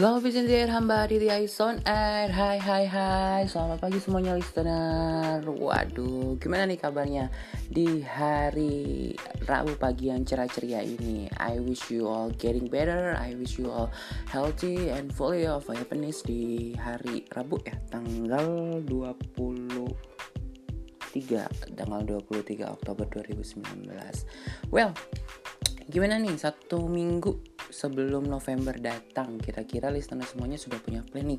In the air, hamba Aditya is on air Hai hai hai Selamat pagi semuanya listener. Waduh gimana nih kabarnya Di hari Rabu pagi yang cerah ceria ini? I wish you all getting better. I wish you all healthy and fully of happiness Di hari Rabu ya Tanggal 23 Tanggal 23 Oktober 2019 Well Gimana nih satu minggu sebelum November datang kira-kira listener semuanya sudah punya planning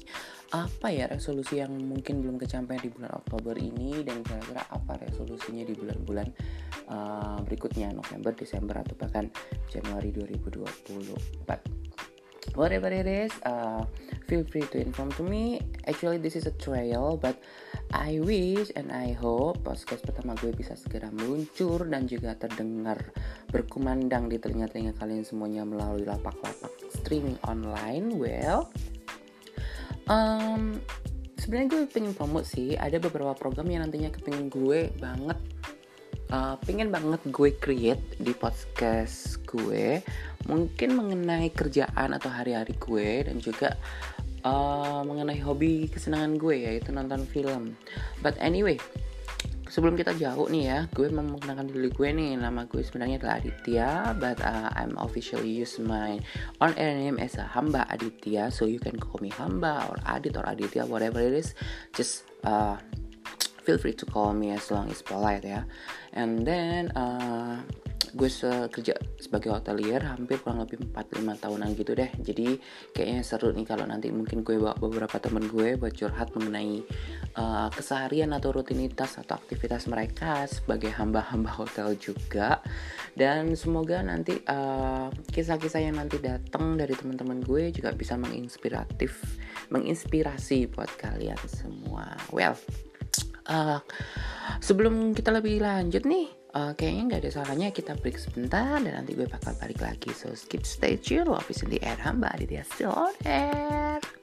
apa ya resolusi yang mungkin belum kecapai di bulan Oktober ini dan kira-kira apa resolusinya di bulan-bulan uh, berikutnya November, Desember atau bahkan Januari 2024 whatever it is uh, feel free to inform to me. Actually this is a trial but I wish and I hope podcast pertama gue bisa segera meluncur dan juga terdengar berkumandang di telinga-telinga kalian semuanya melalui lapak-lapak streaming online. Well, um, sebenarnya gue pengen promote sih. Ada beberapa program yang nantinya kepingin gue banget, uh, pengen banget gue create di podcast gue. Mungkin mengenai kerjaan atau hari-hari gue dan juga uh, mengenai hobi kesenangan gue yaitu nonton film. But anyway, sebelum kita jauh nih ya, gue mau mengenalkan diri gue nih. Nama gue sebenarnya adalah Aditya, but uh, I'm officially use my on air name as a Hamba Aditya, so you can call me Hamba or Adit or Aditya, whatever it is. Just uh, feel free to call me as long as polite ya. And then uh, gue kerja sebagai hotelier hampir kurang lebih 4-5 tahunan gitu deh. Jadi kayaknya seru nih kalau nanti mungkin gue bawa beberapa temen gue buat curhat mengenai uh, keseharian atau rutinitas atau aktivitas mereka sebagai hamba-hamba hotel juga. Dan semoga nanti kisah kisah-kisah yang nanti datang dari teman-teman gue juga bisa menginspiratif menginspirasi buat kalian semua. Well uh, sebelum kita lebih lanjut nih uh, kayaknya nggak ada salahnya kita break sebentar dan nanti gue bakal balik lagi. So skip stay tune. Love is in the air hamba dia still on air